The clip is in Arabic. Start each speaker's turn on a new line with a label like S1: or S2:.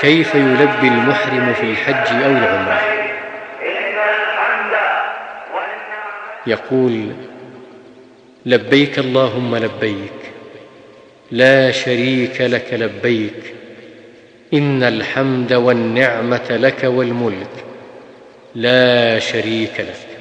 S1: كيف يلبي المحرم في الحج أو العمرة؟ يقول لبيك اللهم لبيك لا شريك لك لبيك إن الحمد والنعمة لك والملك لا شريك لك.